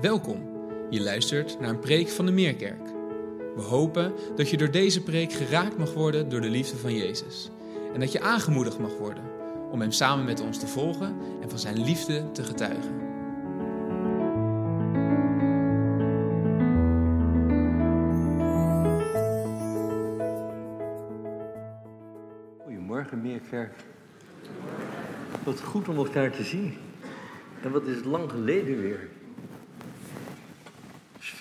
Welkom. Je luistert naar een preek van de Meerkerk. We hopen dat je door deze preek geraakt mag worden door de liefde van Jezus. En dat je aangemoedigd mag worden om Hem samen met ons te volgen en van Zijn liefde te getuigen. Goedemorgen, Meerkerk. Wat goed om elkaar te zien. En wat is het lang geleden weer.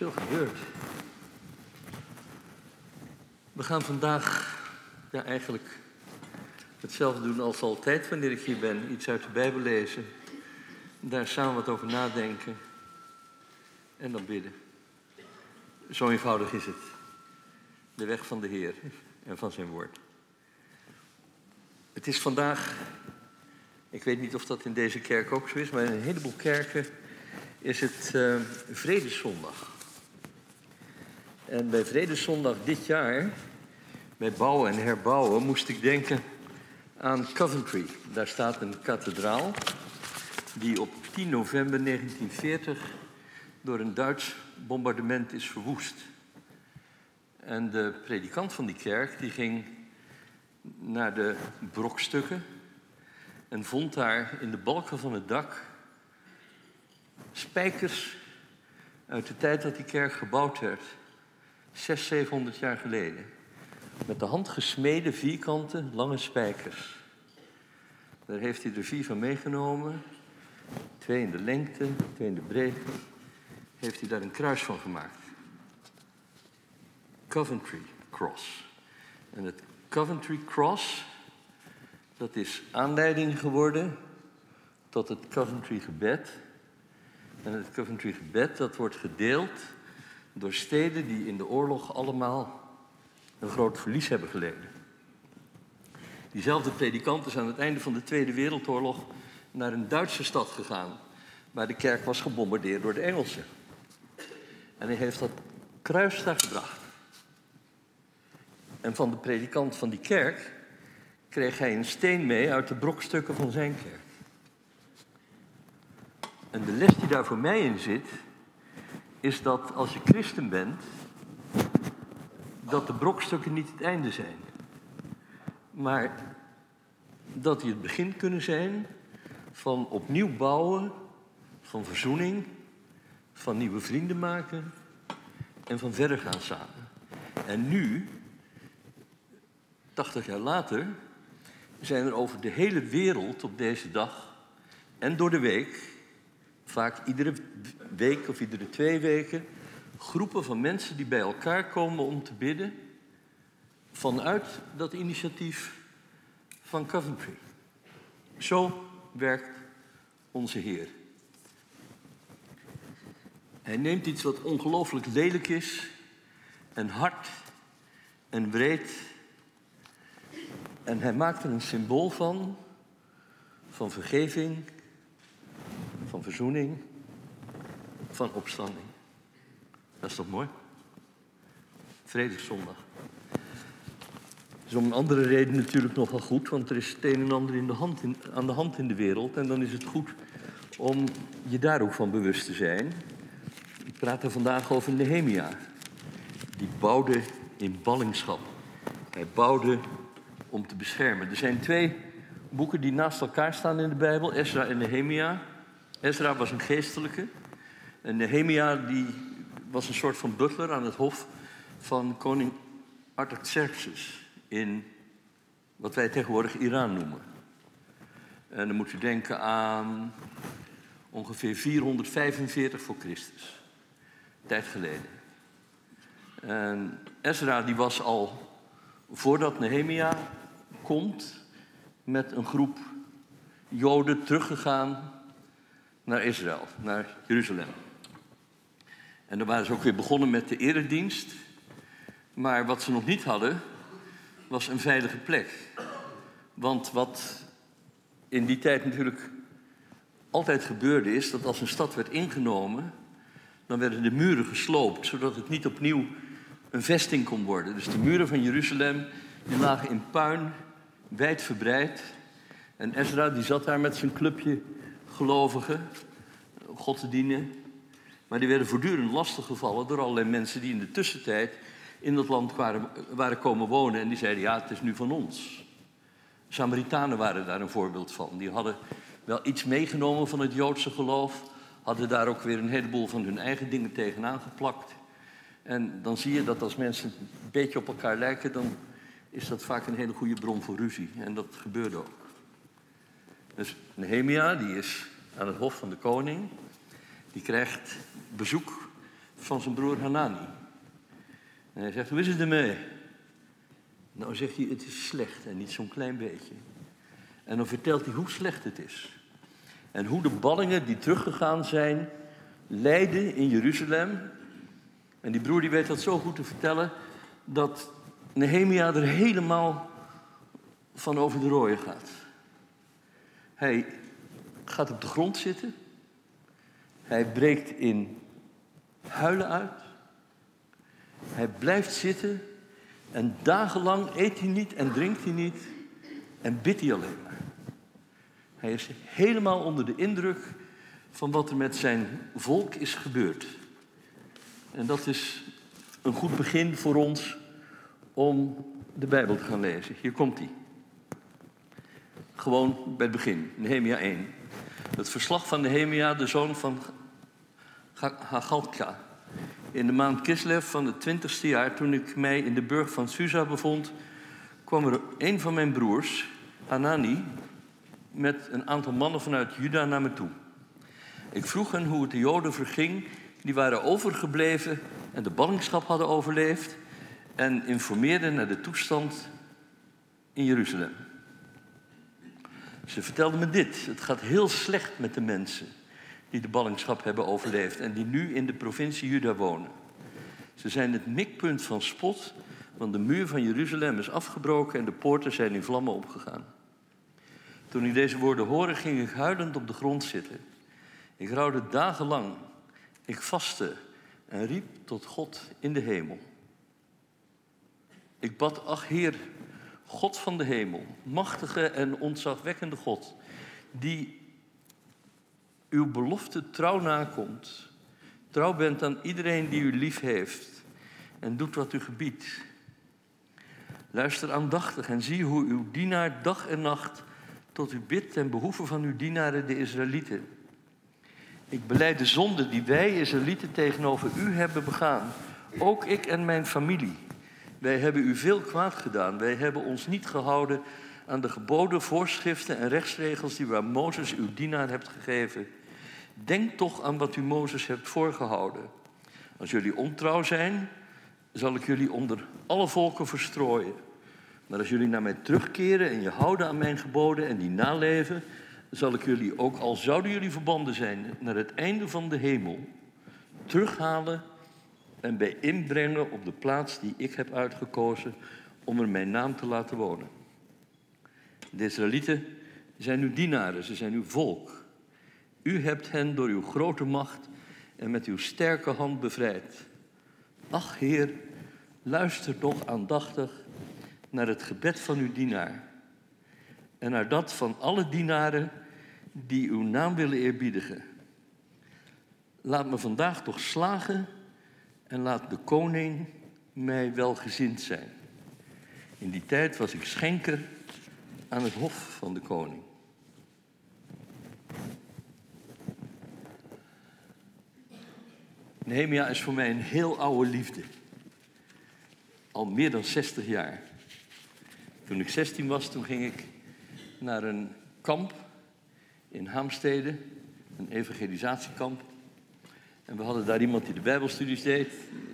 Veel. We gaan vandaag ja, eigenlijk hetzelfde doen als altijd wanneer ik hier ben. Iets uit de Bijbel lezen. Daar samen wat over nadenken. En dan bidden. Zo eenvoudig is het. De weg van de Heer en van zijn woord. Het is vandaag, ik weet niet of dat in deze kerk ook zo is, maar in een heleboel kerken is het uh, Vredeszondag. En bij Vredeszondag dit jaar, bij bouwen en herbouwen, moest ik denken aan Coventry. Daar staat een kathedraal die op 10 november 1940 door een Duits bombardement is verwoest. En de predikant van die kerk die ging naar de brokstukken en vond daar in de balken van het dak spijkers uit de tijd dat die kerk gebouwd werd, 600, 700 jaar geleden. Met de hand gesmeden vierkante lange spijkers. Daar heeft hij er vier van meegenomen, twee in de lengte, twee in de breedte. Heeft hij daar een kruis van gemaakt. Coventry Cross. En het Coventry Cross, dat is aanleiding geworden tot het Coventry gebed. En het Coventry gebed, dat wordt gedeeld door steden die in de oorlog allemaal een groot verlies hebben geleden. Diezelfde predikant is aan het einde van de Tweede Wereldoorlog naar een Duitse stad gegaan, waar de kerk was gebombardeerd door de Engelsen. En hij heeft dat kruis daar gebracht. En van de predikant van die kerk kreeg hij een steen mee uit de brokstukken van zijn kerk. En de les die daar voor mij in zit, is dat als je christen bent, dat de brokstukken niet het einde zijn. Maar dat die het begin kunnen zijn van opnieuw bouwen, van verzoening, van nieuwe vrienden maken en van verder gaan samen. En nu 80 jaar later zijn er over de hele wereld op deze dag en door de week, vaak iedere week of iedere twee weken, groepen van mensen die bij elkaar komen om te bidden vanuit dat initiatief van Coventry. Zo werkt onze Heer. Hij neemt iets wat ongelooflijk lelijk is en hard en breed en hij maakt er een symbool van, van vergeving, van verzoening, van opstanding. Dat is toch mooi? Vredeszondag. Is om een andere reden natuurlijk nogal goed, want er is het een en ander in de hand in, aan de hand in de wereld. En dan is het goed om je daar ook van bewust te zijn. Ik praat er vandaag over Nehemia. Die bouwde in ballingschap. Hij bouwde om te beschermen. Er zijn twee boeken die naast elkaar staan in de Bijbel, Ezra en Nehemia. Ezra was een geestelijke en Nehemia die was een soort van butler aan het hof van koning Artaxerxes in wat wij tegenwoordig Iran noemen. En dan moet u denken aan ongeveer 445 voor Christus, tijd geleden. En Ezra die was al voordat Nehemia komt met een groep Joden teruggegaan naar Israël, naar Jeruzalem. En dan waren ze ook weer begonnen met de eredienst. Maar wat ze nog niet hadden, was een veilige plek. Want wat in die tijd natuurlijk altijd gebeurde is dat als een stad werd ingenomen, dan werden de muren gesloopt, zodat het niet opnieuw een vesting kon worden. Dus de muren van Jeruzalem die lagen in puin wijd verbreid. En Ezra die zat daar met zijn clubje gelovigen God te dienen. Maar die werden voortdurend lastiggevallen door allerlei mensen die in de tussentijd in dat land waren, waren komen wonen. En die zeiden, ja, het is nu van ons. Samaritanen waren daar een voorbeeld van. Die hadden wel iets meegenomen van het Joodse geloof. Hadden daar ook weer een heleboel van hun eigen dingen tegenaan geplakt. En dan zie je dat als mensen een beetje op elkaar lijken, dan is dat vaak een hele goede bron voor ruzie. En dat gebeurde ook. Dus Nehemia, die is aan het hof van de koning, die krijgt bezoek van zijn broer Hanani. En hij zegt, hoe is het ermee? Nou zegt hij, het is slecht en niet zo'n klein beetje. En dan vertelt hij hoe slecht het is. En hoe de ballingen die teruggegaan zijn, lijden in Jeruzalem. En die broer die weet dat zo goed te vertellen, dat Nehemia er helemaal van over de rooien gaat. Hij gaat op de grond zitten. Hij breekt in huilen uit. Hij blijft zitten en dagenlang eet hij niet en drinkt hij niet en bidt hij alleen maar. Hij is helemaal onder de indruk van wat er met zijn volk is gebeurd. En dat is een goed begin voor ons om de Bijbel te gaan lezen. Hier komt hij. Gewoon bij het begin, Nehemia 1. Het verslag van Nehemia, de zoon van Hagalka. In de maand Kislev van het twintigste jaar, toen ik mij in de burg van Susa bevond, kwam er een van mijn broers, Hanani, met een aantal mannen vanuit Juda naar me toe. Ik vroeg hen hoe het de Joden verging, die waren overgebleven en de ballingschap hadden overleefd, en informeerde naar de toestand in Jeruzalem. Ze vertelden me dit: het gaat heel slecht met de mensen die de ballingschap hebben overleefd en die nu in de provincie Juda wonen. Ze zijn het mikpunt van spot, want de muur van Jeruzalem is afgebroken en de poorten zijn in vlammen opgegaan. Toen ik deze woorden hoorde, ging ik huilend op de grond zitten. Ik rouwde dagenlang. Ik vastte en riep tot God in de hemel. Ik bad, ach Heer, God van de hemel, machtige en ontzagwekkende God, die uw belofte trouw nakomt, trouw bent aan iedereen die u lief heeft en doet wat u gebiedt. Luister aandachtig en zie hoe uw dienaar dag en nacht tot u bidt ten behoeve van uw dienaren de Israëlieten. Ik beleid de zonde die wij Israëlieten tegenover u hebben begaan, ook ik en mijn familie. Wij hebben u veel kwaad gedaan. Wij hebben ons niet gehouden aan de geboden, voorschriften en rechtsregels die u aan Mozes, uw dienaar, hebt gegeven. Denk toch aan wat u Mozes hebt voorgehouden. Als jullie ontrouw zijn, zal ik jullie onder alle volken verstrooien. Maar als jullie naar mij terugkeren en je houden aan mijn geboden en die naleven, zal ik jullie, ook al zouden jullie verbonden zijn naar het einde van de hemel, terughalen en bij inbrengen op de plaats die ik heb uitgekozen om er mijn naam te laten wonen. De Israëlieten zijn uw dienaren, ze zijn uw volk. U hebt hen door uw grote macht en met uw sterke hand bevrijd. Ach Heer, luister toch aandachtig naar het gebed van uw dienaar en naar dat van alle dienaren die uw naam willen eerbiedigen. Laat me vandaag toch slagen en laat de koning mij welgezind zijn. In die tijd was ik schenker aan het hof van de koning. Nehemia is voor mij een heel oude liefde. Al meer dan 60 jaar. Toen ik 16 was, toen ging ik naar een kamp in Haamstede, een evangelisatiekamp. En we hadden daar iemand die de Bijbelstudies deed,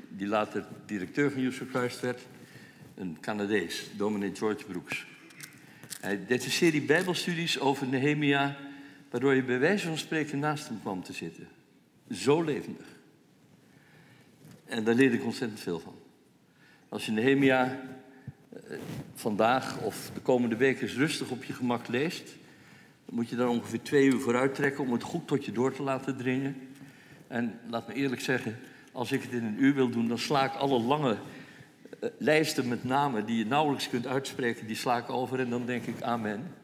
die later directeur van Youth Christ werd, een Canadees, dominee George Brooks. Hij deed een serie Bijbelstudies over Nehemia, waardoor je bij wijze van spreken naast hem kwam te zitten. Zo levendig. En daar leerde ik ontzettend veel van. Als je Nehemia eh, vandaag of de komende weken eens rustig op je gemak leest, dan moet je daar ongeveer twee uur vooruit trekken om het goed tot je door te laten dringen. En laat me eerlijk zeggen, als ik het in een uur wil doen, dan sla ik alle lange uh, lijsten met namen die je nauwelijks kunt uitspreken, die sla ik over en dan denk ik amen.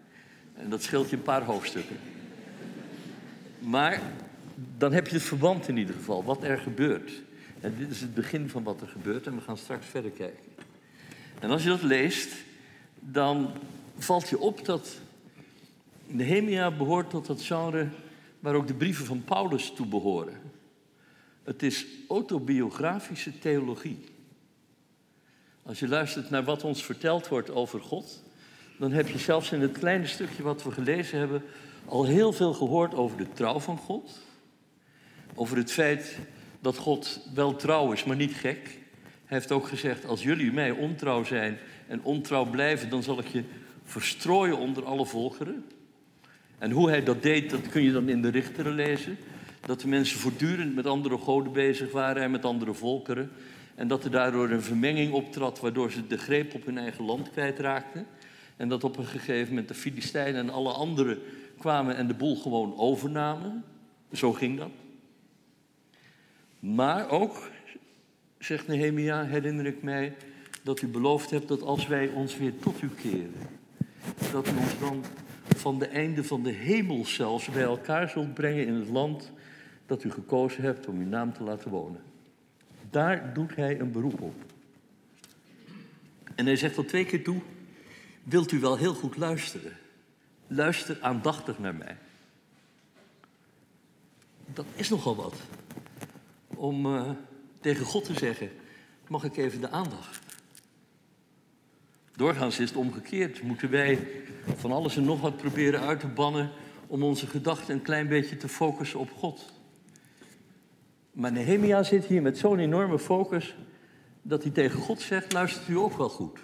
En dat scheelt je een paar hoofdstukken. Maar dan heb je het verband in ieder geval, wat er gebeurt. En dit is het begin van wat er gebeurt en we gaan straks verder kijken. En als je dat leest, dan valt je op dat Nehemia behoort tot dat genre waar ook de brieven van Paulus toe behoren. Het is autobiografische theologie. Als je luistert naar wat ons verteld wordt over God, dan heb je zelfs in het kleine stukje wat we gelezen hebben al heel veel gehoord over de trouw van God. Over het feit dat God wel trouw is, maar niet gek. Hij heeft ook gezegd, als jullie mij ontrouw zijn en ontrouw blijven, dan zal ik je verstrooien onder alle volkeren. En hoe hij dat deed, dat kun je dan in de richteren lezen. Dat de mensen voortdurend met andere goden bezig waren en met andere volkeren. En dat er daardoor een vermenging optrad, waardoor ze de greep op hun eigen land kwijtraakten. En dat op een gegeven moment de Filistijnen en alle anderen kwamen en de boel gewoon overnamen. Zo ging dat. Maar ook, zegt Nehemia, herinner ik mij dat u beloofd hebt dat als wij ons weer tot u keren, dat u ons dan van de einde van de hemel zelfs bij elkaar zult brengen in het land dat u gekozen hebt om uw naam te laten wonen. Daar doet hij een beroep op. En hij zegt al twee keer toe, wilt u wel heel goed luisteren? Luister aandachtig naar mij. Dat is nogal wat. Om uh, tegen God te zeggen, mag ik even de aandacht? Doorgaans is het omgekeerd. Moeten wij van alles en nog wat proberen uit te bannen om onze gedachten een klein beetje te focussen op God. Maar Nehemia zit hier met zo'n enorme focus dat hij tegen God zegt, luistert u ook wel goed.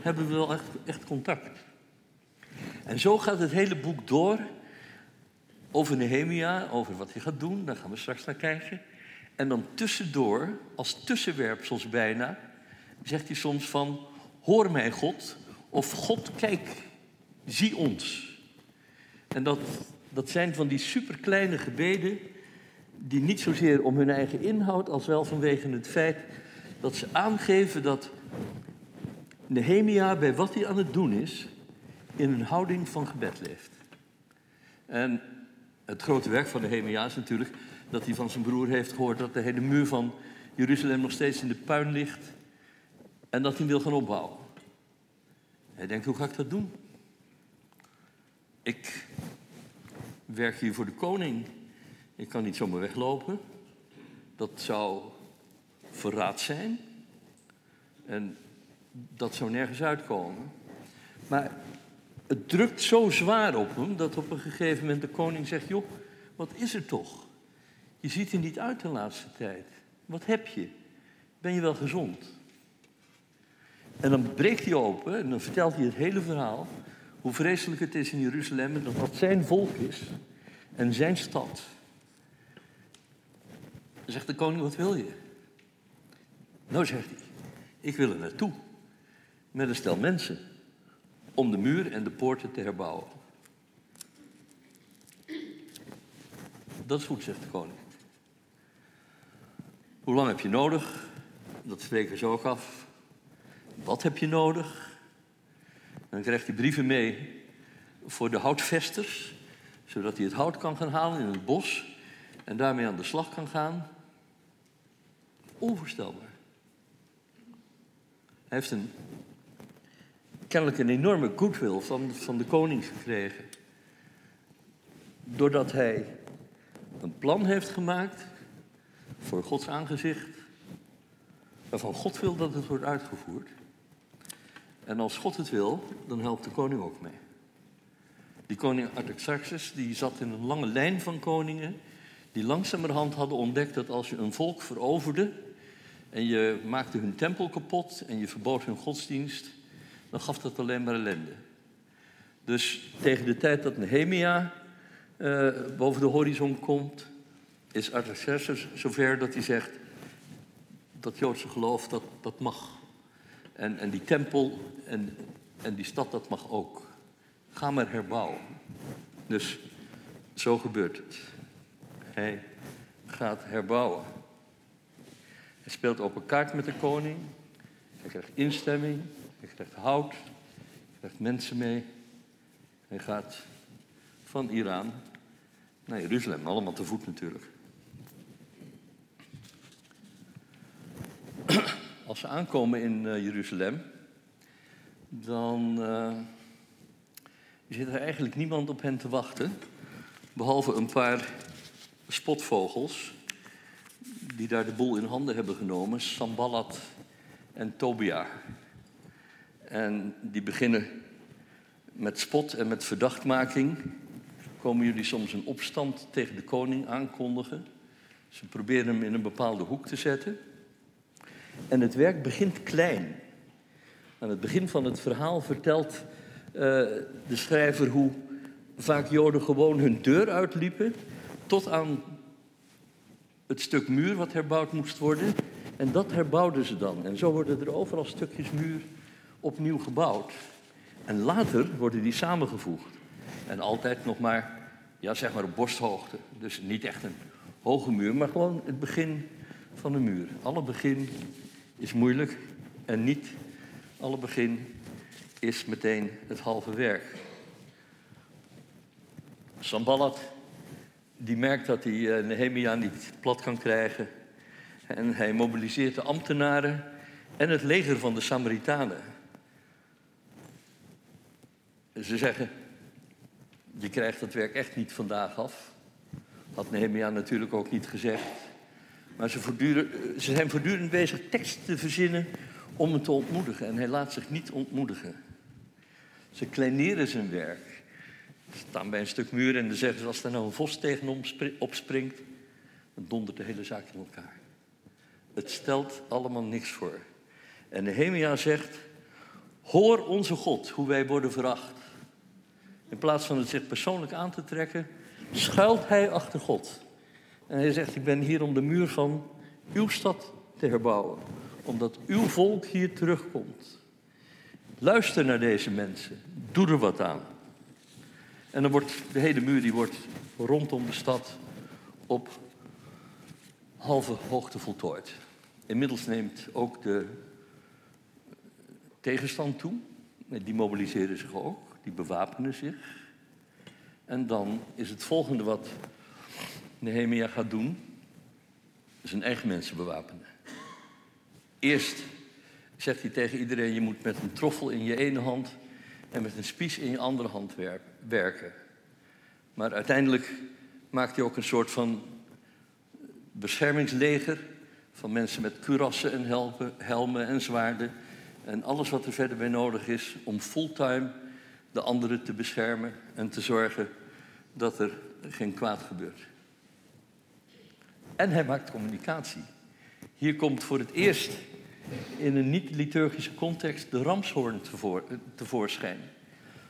Hebben we wel echt, echt contact. En zo gaat het hele boek door over Nehemia, over wat hij gaat doen, daar gaan we straks naar kijken. En dan tussendoor, als tussenwerpsels bijna, zegt hij soms van, hoor mij God, of God, kijk, zie ons. En dat, dat zijn van die superkleine gebeden die niet zozeer om hun eigen inhoud als wel vanwege het feit dat ze aangeven dat Nehemia bij wat hij aan het doen is, in een houding van gebed leeft. En het grote werk van Nehemia is natuurlijk dat hij van zijn broer heeft gehoord dat de hele muur van Jeruzalem nog steeds in de puin ligt en dat hij wil gaan opbouwen. Hij denkt, hoe ga ik dat doen? Ik werk hier voor de koning. Ik kan niet zomaar weglopen. Dat zou verraad zijn. En dat zou nergens uitkomen. Maar het drukt zo zwaar op hem dat op een gegeven moment de koning zegt: Joh, wat is er toch? Je ziet er niet uit de laatste tijd. Wat heb je? Ben je wel gezond? En dan breekt hij open en dan vertelt hij het hele verhaal. Hoe vreselijk het is in Jeruzalem en dat dat zijn volk is en zijn stad. Dan zegt de koning, wat wil je? Nou, zegt hij, ik wil er naartoe. Met een stel mensen. Om de muur en de poorten te herbouwen. Dat is goed, zegt de koning. Hoe lang heb je nodig? Dat spreken ze ook af. Wat heb je nodig? Dan krijgt hij brieven mee voor de houtvesters, zodat hij het hout kan gaan halen in het bos en daarmee aan de slag kan gaan. Onvoorstelbaar. Hij heeft een, kennelijk een enorme goodwill van, van de koning gekregen. Doordat hij een plan heeft gemaakt voor Gods aangezicht, waarvan God wil dat het wordt uitgevoerd. En als God het wil, dan helpt de koning ook mee. Die koning Artaxerxes die zat in een lange lijn van koningen die langzamerhand hadden ontdekt dat als je een volk veroverde en je maakte hun tempel kapot en je verbood hun godsdienst, dan gaf dat alleen maar ellende. Dus tegen de tijd dat Nehemia uh, boven de horizon komt, is Artaxerxes zover dat hij zegt dat Joodse geloof dat, dat mag. En, en die tempel en, en die stad, dat mag ook. Ga maar herbouwen. Dus zo gebeurt het. Hij gaat herbouwen. Hij speelt op een kaart met de koning. Hij krijgt instemming. Hij krijgt hout. Hij krijgt mensen mee. Hij gaat van Iran naar Jeruzalem. Allemaal te voet natuurlijk. Als ze aankomen in uh, Jeruzalem, dan zit er eigenlijk niemand op hen te wachten. Behalve een paar spotvogels die daar de boel in handen hebben genomen. Sambalat en Tobia. En die beginnen met spot en met verdachtmaking. Komen jullie soms een opstand tegen de koning aankondigen. Ze proberen hem in een bepaalde hoek te zetten. En het werk begint klein. Aan het begin van het verhaal vertelt uh, de schrijver hoe vaak Joden gewoon hun deur uitliepen tot aan het stuk muur wat herbouwd moest worden. En dat herbouwden ze dan. En zo worden er overal stukjes muur opnieuw gebouwd. En later worden die samengevoegd. En altijd nog maar, ja, zeg maar op borsthoogte. Dus niet echt een hoge muur, maar gewoon het begin van een muur. Alle begin is moeilijk en niet alle begin is meteen het halve werk. Sambalat die merkt dat hij eh, Nehemia niet plat kan krijgen. En hij mobiliseert de ambtenaren en het leger van de Samaritanen. Ze zeggen, je krijgt dat werk echt niet vandaag af. Had Nehemia natuurlijk ook niet gezegd. Maar ze, ze zijn voortdurend bezig teksten te verzinnen om hem te ontmoedigen. En hij laat zich niet ontmoedigen. Ze kleineren zijn werk. Ze staan bij een stuk muur en dan zeggen ze... als er nou een vos tegenom opspringt... dan dondert de hele zaak in elkaar. Het stelt allemaal niks voor. En Nehemia zegt... Hoor onze God, hoe wij worden veracht. In plaats van het zich persoonlijk aan te trekken, schuilt hij achter God. En hij zegt, ik ben hier om de muur van uw stad te herbouwen. Omdat uw volk hier terugkomt. Luister naar deze mensen. Doe er wat aan. En dan wordt de hele muur die wordt rondom de stad op halve hoogte voltooid. Inmiddels neemt ook de tegenstand toe. Die mobiliseren zich ook die bewapenen zich. En dan is het volgende wat Nehemia gaat doen, zijn eigen mensen bewapenen. Eerst zegt hij tegen iedereen, je moet met een troffel in je ene hand en met een spies in je andere hand werken. Maar uiteindelijk maakt hij ook een soort van beschermingsleger van mensen met kurassen en helmen en zwaarden en alles wat er verder bij nodig is om fulltime de anderen te beschermen en te zorgen dat er geen kwaad gebeurt. En hij maakt communicatie. Hier komt voor het eerst in een niet-liturgische context de ramshoorn tevoor, tevoorschijn.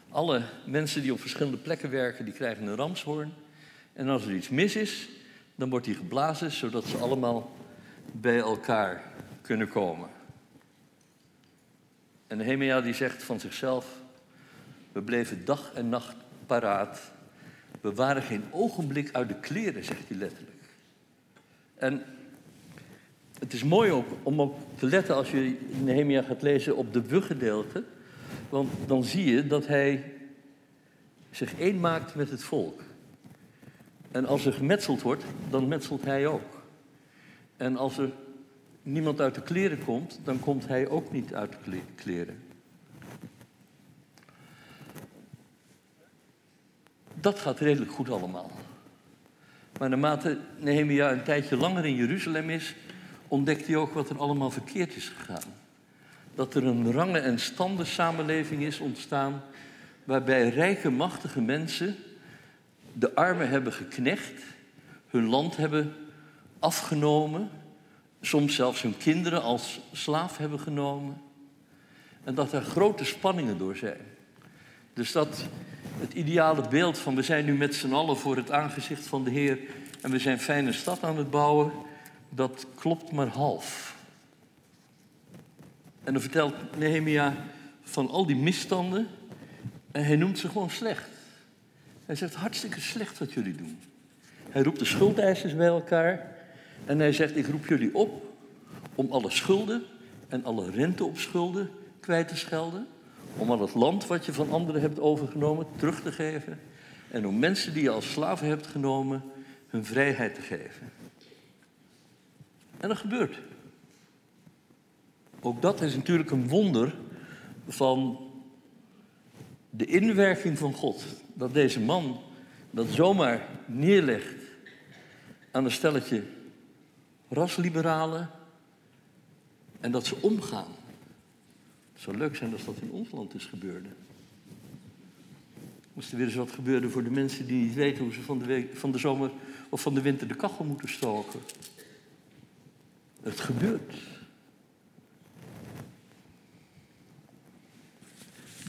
Alle mensen die op verschillende plekken werken, die krijgen een ramshoorn. En als er iets mis is, dan wordt die geblazen, zodat ze allemaal bij elkaar kunnen komen. En Nehemia die zegt van zichzelf, we bleven dag en nacht paraat. We waren geen ogenblik uit de kleren, zegt hij letterlijk. En het is mooi ook om ook te letten als je Nehemia gaat lezen op de we-gedeelte. Want dan zie je dat hij zich één maakt met het volk. En als er gemetseld wordt, dan metselt hij ook. En als er niemand uit de kleren komt, dan komt hij ook niet uit de kleren. Dat gaat redelijk goed allemaal. Maar naarmate Nehemia een tijdje langer in Jeruzalem is, ontdekt hij ook wat er allemaal verkeerd is gegaan. Dat er een rangen- en standen samenleving is ontstaan, waarbij rijke, machtige mensen de armen hebben geknecht, hun land hebben afgenomen, soms zelfs hun kinderen als slaaf hebben genomen. En dat er grote spanningen door zijn. Dus dat het ideale beeld van we zijn nu met z'n allen voor het aangezicht van de Heer en we zijn fijne stad aan het bouwen, dat klopt maar half. En dan vertelt Nehemia van al die misstanden en hij noemt ze gewoon slecht. Hij zegt hartstikke slecht wat jullie doen. Hij roept de schuldeisers bij elkaar en hij zegt ik roep jullie op om alle schulden en alle rente op schulden kwijt te schelden om al het land wat je van anderen hebt overgenomen terug te geven. en om mensen die je als slaven hebt genomen hun vrijheid te geven. En dat gebeurt. Ook dat is natuurlijk een wonder van de inwerking van God. Dat deze man dat zomaar neerlegt aan een stelletje rasliberalen en dat ze omgaan. Het zou leuk zijn als dat in ons land is gebeurde. Moest er weer eens wat gebeuren voor de mensen die niet weten hoe ze van de, week, van de zomer of van de winter de kachel moeten stoken. Het gebeurt.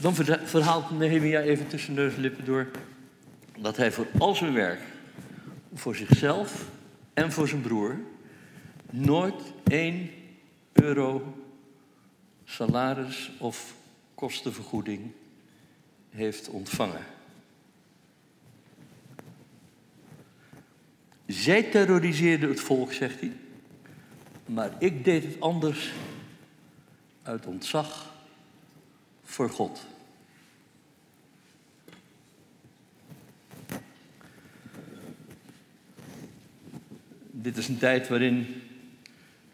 Dan verhaalt Nehemia even tussen neus en lippen door dat hij voor al zijn werk, voor zichzelf en voor zijn broer, nooit één euro salaris of kostenvergoeding heeft ontvangen. Zij terroriseerden het volk, zegt hij, maar ik deed het anders uit ontzag voor God. Dit is een tijd waarin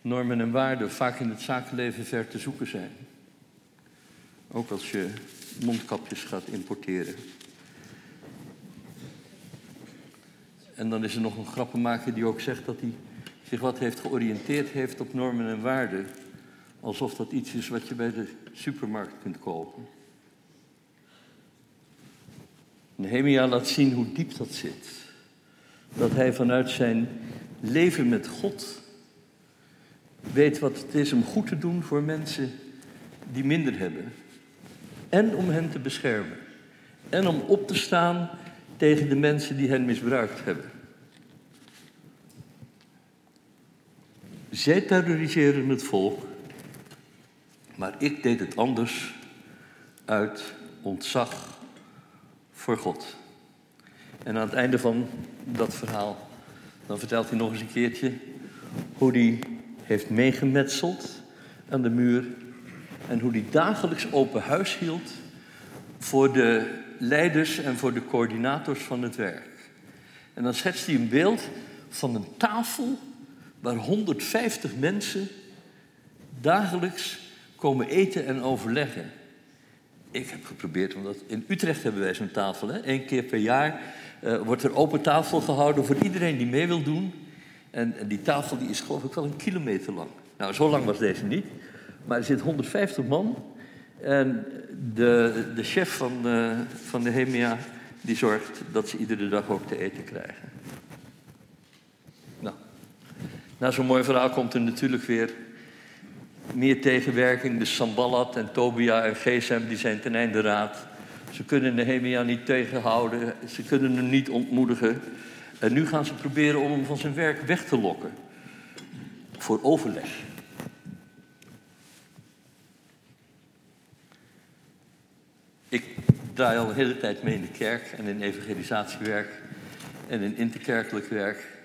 normen en waarden vaak in het zakenleven ver te zoeken zijn. Ook als je mondkapjes gaat importeren. En dan is er nog een grappenmaker die ook zegt dat hij zich wat heeft georiënteerd heeft op normen en waarden. Alsof dat iets is wat je bij de supermarkt kunt kopen. Nehemia laat zien hoe diep dat zit. Dat hij vanuit zijn leven met God weet wat het is om goed te doen voor mensen die minder hebben. En om hen te beschermen. En om op te staan tegen de mensen die hen misbruikt hebben. Zij terroriseren het volk, maar ik deed het anders uit ontzag voor God. En aan het einde van dat verhaal, dan vertelt hij nog eens een keertje hoe hij heeft meegemetseld aan de muur en hoe hij dagelijks open huis hield voor de leiders en voor de coördinators van het werk. En dan schetst hij een beeld van een tafel waar 150 mensen dagelijks komen eten en overleggen. Ik heb geprobeerd, omdat in Utrecht hebben wij zo'n tafel. Hè? Eén keer per jaar uh, wordt er open tafel gehouden voor iedereen die mee wil doen. En, die tafel die is geloof ik wel een kilometer lang. Nou, zo lang was deze niet. Maar er zit 150 man. En de, de chef van, uh, van de Hemia die zorgt dat ze iedere dag ook te eten krijgen. Nou, na zo'n mooi verhaal komt er natuurlijk weer meer tegenwerking. De Sambalat en Tobia en Gesem die zijn ten einde raad. Ze kunnen Nehemia niet tegenhouden, ze kunnen hem niet ontmoedigen. En nu gaan ze proberen om hem van zijn werk weg te lokken. Voor overleg. Ik draai al een hele tijd mee in de kerk en in evangelisatiewerk en in interkerkelijk werk.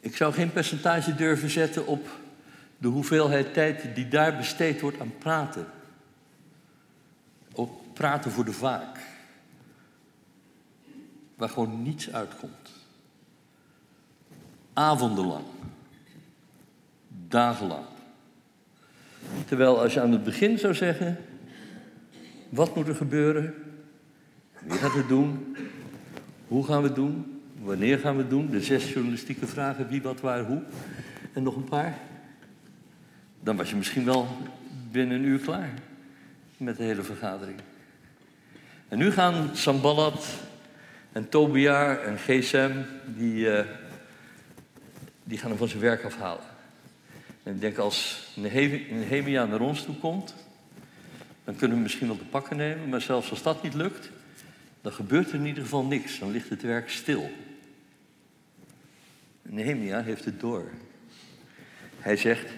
Ik zou geen percentage durven zetten op de hoeveelheid tijd die daar besteed wordt aan praten. Op praten voor de vaak. Waar gewoon niets uitkomt. Avondenlang. Dagenlang. Terwijl als je aan het begin zou zeggen, wat moet er gebeuren? Wie gaat het doen? Hoe gaan we het doen? Wanneer gaan we het doen? De zes journalistieke vragen, wie, wat, waar, hoe. En nog een paar. Dan was je misschien wel binnen een uur klaar met de hele vergadering. En nu gaan Sambalat en Tobia en GSM, die, uh, die gaan van zijn werk afhalen. En ik denk als Nehemia naar ons toe komt, dan kunnen we misschien wel te pakken nemen. Maar zelfs als dat niet lukt, dan gebeurt er in ieder geval niks. Dan ligt het werk stil. Nehemia heeft het door. Hij zegt,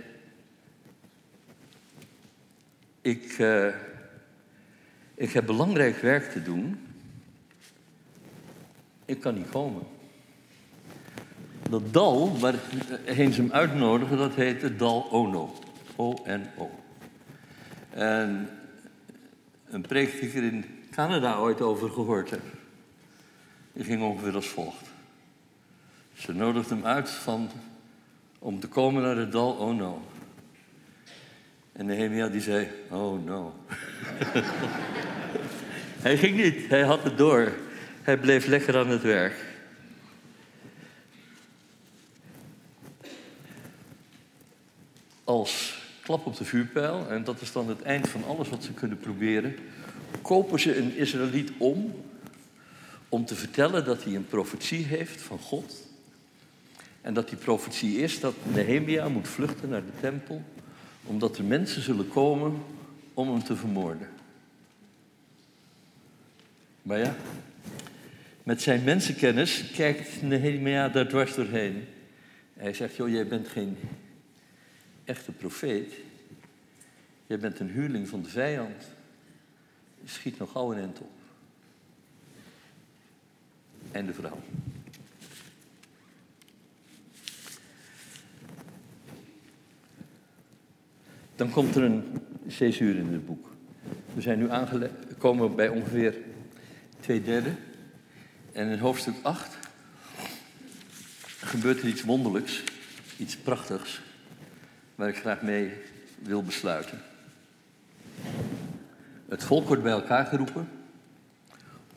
ik, uh, ik heb belangrijk werk te doen. Ik kan niet komen. Dat dal waarheen ze hem uitnodigen, dat heet het dal Ono. O-N-O. En een preek die ik er in Canada ooit over gehoord heb. Die ging ongeveer als volgt. Ze nodigde hem uit van, om te komen naar het dal, oh no. En Nehemia die zei, oh no. hij ging niet, hij had het door. Hij bleef lekker aan het werk. Als klap op de vuurpijl, en dat is dan het eind van alles wat ze kunnen proberen, kopen ze een Israëliet om om te vertellen dat hij een profetie heeft van God. En dat die profetie is dat Nehemia moet vluchten naar de tempel, omdat er mensen zullen komen om hem te vermoorden. Maar ja, met zijn mensenkennis kijkt Nehemia daar dwars doorheen. Hij zegt, joh, jij bent geen echte profeet. Jij bent een huurling van de vijand. Schiet nog gauw een end. En de vrouw. Dan komt er een césuur in het boek. We zijn nu aangekomen bij ongeveer twee derde. En in hoofdstuk 8 gebeurt er iets wonderlijks, iets prachtigs, waar ik graag mee wil besluiten. Het volk wordt bij elkaar geroepen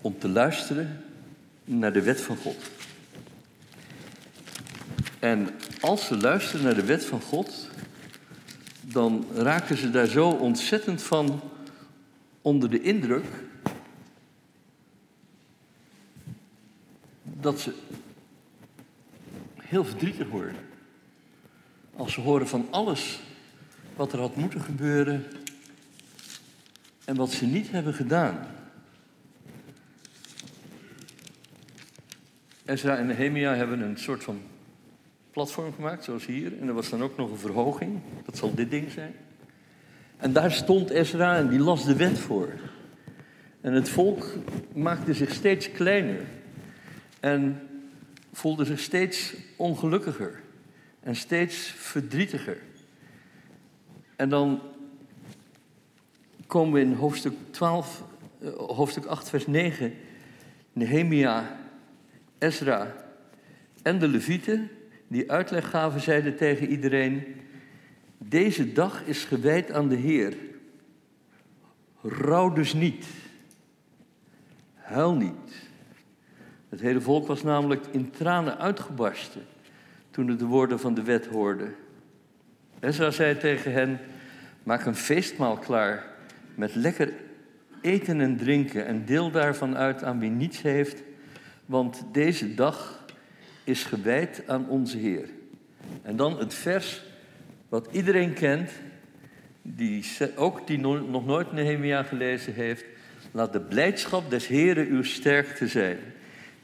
om te luisteren naar de wet van God. En als ze luisteren naar de wet van God, dan raken ze daar zo ontzettend van onder de indruk dat ze heel verdrietig worden. Als ze horen van alles wat er had moeten gebeuren en wat ze niet hebben gedaan. Ezra en Nehemia hebben een soort van platform gemaakt, zoals hier. En er was dan ook nog een verhoging. Dat zal dit ding zijn. En daar stond Ezra en die las de wet voor. En het volk maakte zich steeds kleiner. En voelde zich steeds ongelukkiger. En steeds verdrietiger. En dan komen we in hoofdstuk 12, eh, hoofdstuk 8, vers 9. Nehemia, Ezra en de Levieten die uitleg gaven, zeiden tegen iedereen: Deze dag is gewijd aan de Heer. Rouw dus niet. Huil niet. Het hele volk was namelijk in tranen uitgebarsten toen het de woorden van de wet hoorde. Ezra zei tegen hen: Maak een feestmaal klaar met lekker eten en drinken en deel daarvan uit aan wie niets heeft, want deze dag is gewijd aan onze Heer. En dan het vers wat iedereen kent, die, ook die nog nooit Nehemia gelezen heeft. Laat de blijdschap des Heeren uw sterkte zijn.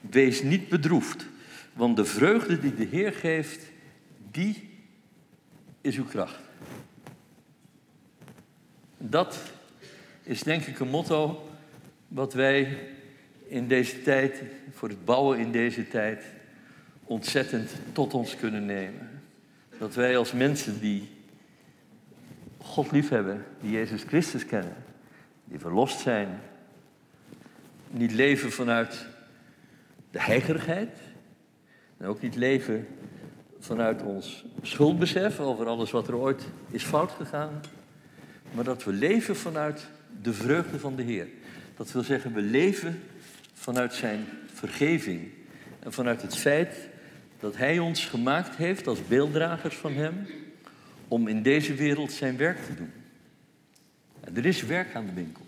Wees niet bedroefd, want de vreugde die de Heer geeft, die is uw kracht. Dat is denk ik een motto wat wij in deze tijd, voor het bouwen in deze tijd, ontzettend tot ons kunnen nemen. Dat wij als mensen die God liefhebben, die Jezus Christus kennen, die verlost zijn, niet leven vanuit de heigerigheid en ook niet leven vanuit ons schuldbesef over alles wat er ooit is fout gegaan, maar dat we leven vanuit de vreugde van de Heer. Dat wil zeggen, we leven vanuit Zijn vergeving en vanuit het feit dat Hij ons gemaakt heeft als beelddragers van Hem om in deze wereld Zijn werk te doen. En er is werk aan de winkel.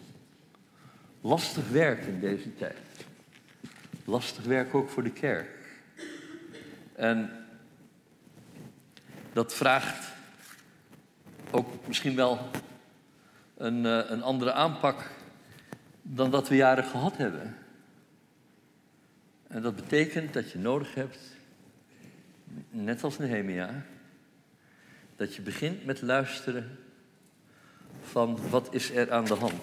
Lastig werk in deze tijd. Lastig werk ook voor de kerk. En dat vraagt ook misschien wel een, eh, een andere aanpak dan dat we jaren gehad hebben. En dat betekent dat je nodig hebt net als Nehemia, dat je begint met luisteren van wat is er aan de hand.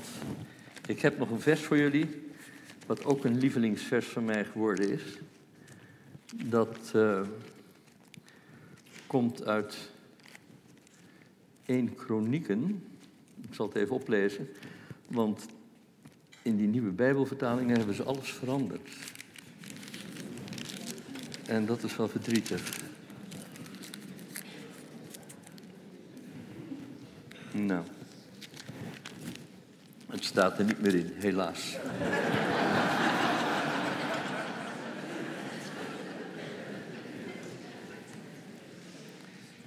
Ik heb nog een vers voor jullie, wat ook een lievelingsvers van mij geworden is. Dat uh, komt uit 1 Kronieken. Ik zal het even oplezen, want in die nieuwe Bijbelvertalingen hebben ze alles veranderd. En dat is wel verdrietig. Nou, het staat er niet meer in, helaas.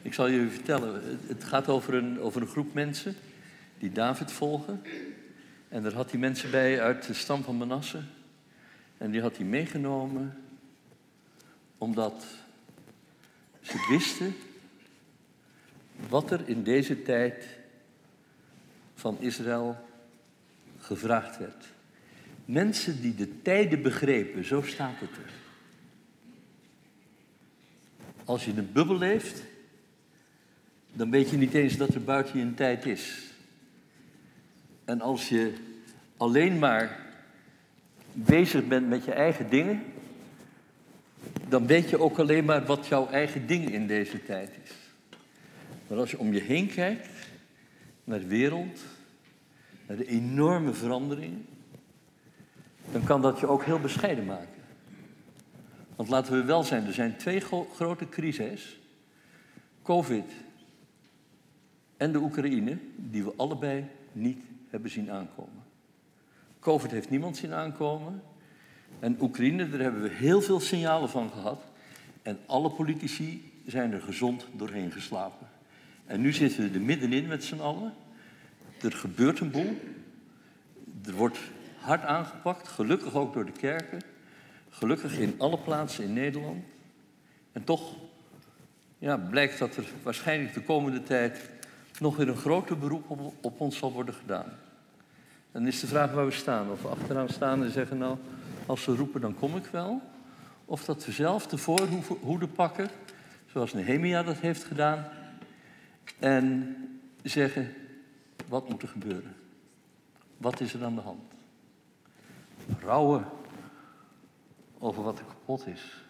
Ik zal je vertellen, het gaat over een, over een groep mensen die David volgen. En daar had hij mensen bij uit de stam van Manasse. En die had hij meegenomen omdat ze wisten wat er in deze tijd van Israël gevraagd werd. Mensen die de tijden begrepen, zo staat het er. Als je in een bubbel leeft, dan weet je niet eens dat er buiten je een tijd is. En als je alleen maar bezig bent met je eigen dingen, dan weet je ook alleen maar wat jouw eigen ding in deze tijd is. Maar als je om je heen kijkt, naar de wereld, naar de enorme veranderingen, dan kan dat je ook heel bescheiden maken. Want laten we wel zijn, er zijn twee grote crises. Covid en de Oekraïne, die we allebei niet hebben zien aankomen. Covid heeft niemand zien aankomen. En Oekraïne, daar hebben we heel veel signalen van gehad. En alle politici zijn er gezond doorheen geslapen. En nu zitten we er middenin met z'n allen. Er gebeurt een boel. Er wordt hard aangepakt, gelukkig ook door de kerken. Gelukkig in alle plaatsen in Nederland. En toch ja, blijkt dat er waarschijnlijk de komende tijd nog weer een groter beroep op, op ons zal worden gedaan. Dan is de vraag waar we staan. Of we achteraan staan en zeggen, nou, als ze roepen, dan kom ik wel. Of dat we zelf de voorhoede pakken, zoals Nehemia dat heeft gedaan. En zeggen, wat moet er gebeuren? Wat is er aan de hand? Rouwen over wat er kapot is.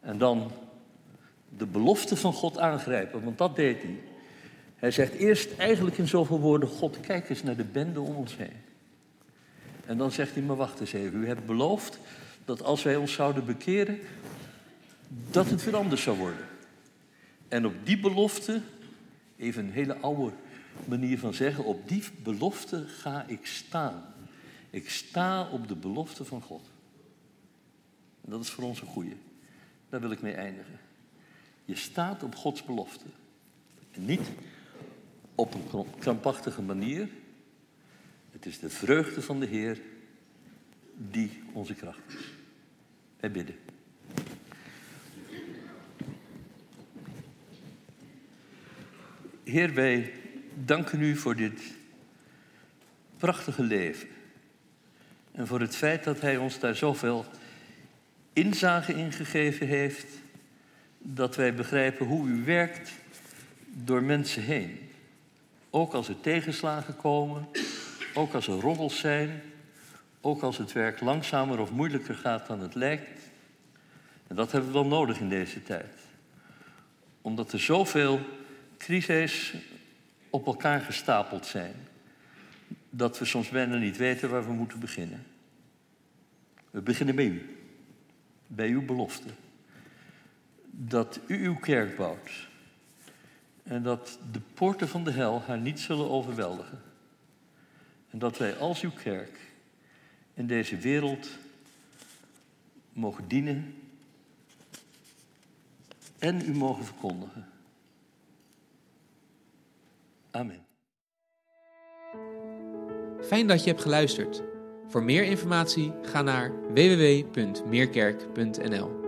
En dan de belofte van God aangrijpen, want dat deed hij. Hij zegt eerst eigenlijk in zoveel woorden: God, kijk eens naar de bende om ons heen. En dan zegt hij: Maar wacht eens even, u hebt beloofd dat als wij ons zouden bekeren, dat het weer anders zou worden. En op die belofte, even een hele oude manier van zeggen, op die belofte ga ik staan. Ik sta op de belofte van God. En dat is voor ons een goede. Daar wil ik mee eindigen. Je staat op Gods belofte. En niet op een krampachtige manier. Het is de vreugde van de Heer die onze kracht is. Wij bidden. Heer, wij danken u voor dit prachtige leven. En voor het feit dat Hij ons daar zoveel inzage in gegeven heeft, dat wij begrijpen hoe u werkt door mensen heen. Ook als er tegenslagen komen, ook als er roddels zijn, ook als het werk langzamer of moeilijker gaat dan het lijkt. En dat hebben we wel nodig in deze tijd. Omdat er zoveel crises op elkaar gestapeld zijn, dat we soms bijna niet weten waar we moeten beginnen. We beginnen bij u, bij uw belofte. Dat u uw kerk bouwt en dat de poorten van de hel haar niet zullen overweldigen. Dat wij als uw kerk in deze wereld mogen dienen en u mogen verkondigen. Amen. Fijn dat je hebt geluisterd. Voor meer informatie ga naar www.meerkerk.nl.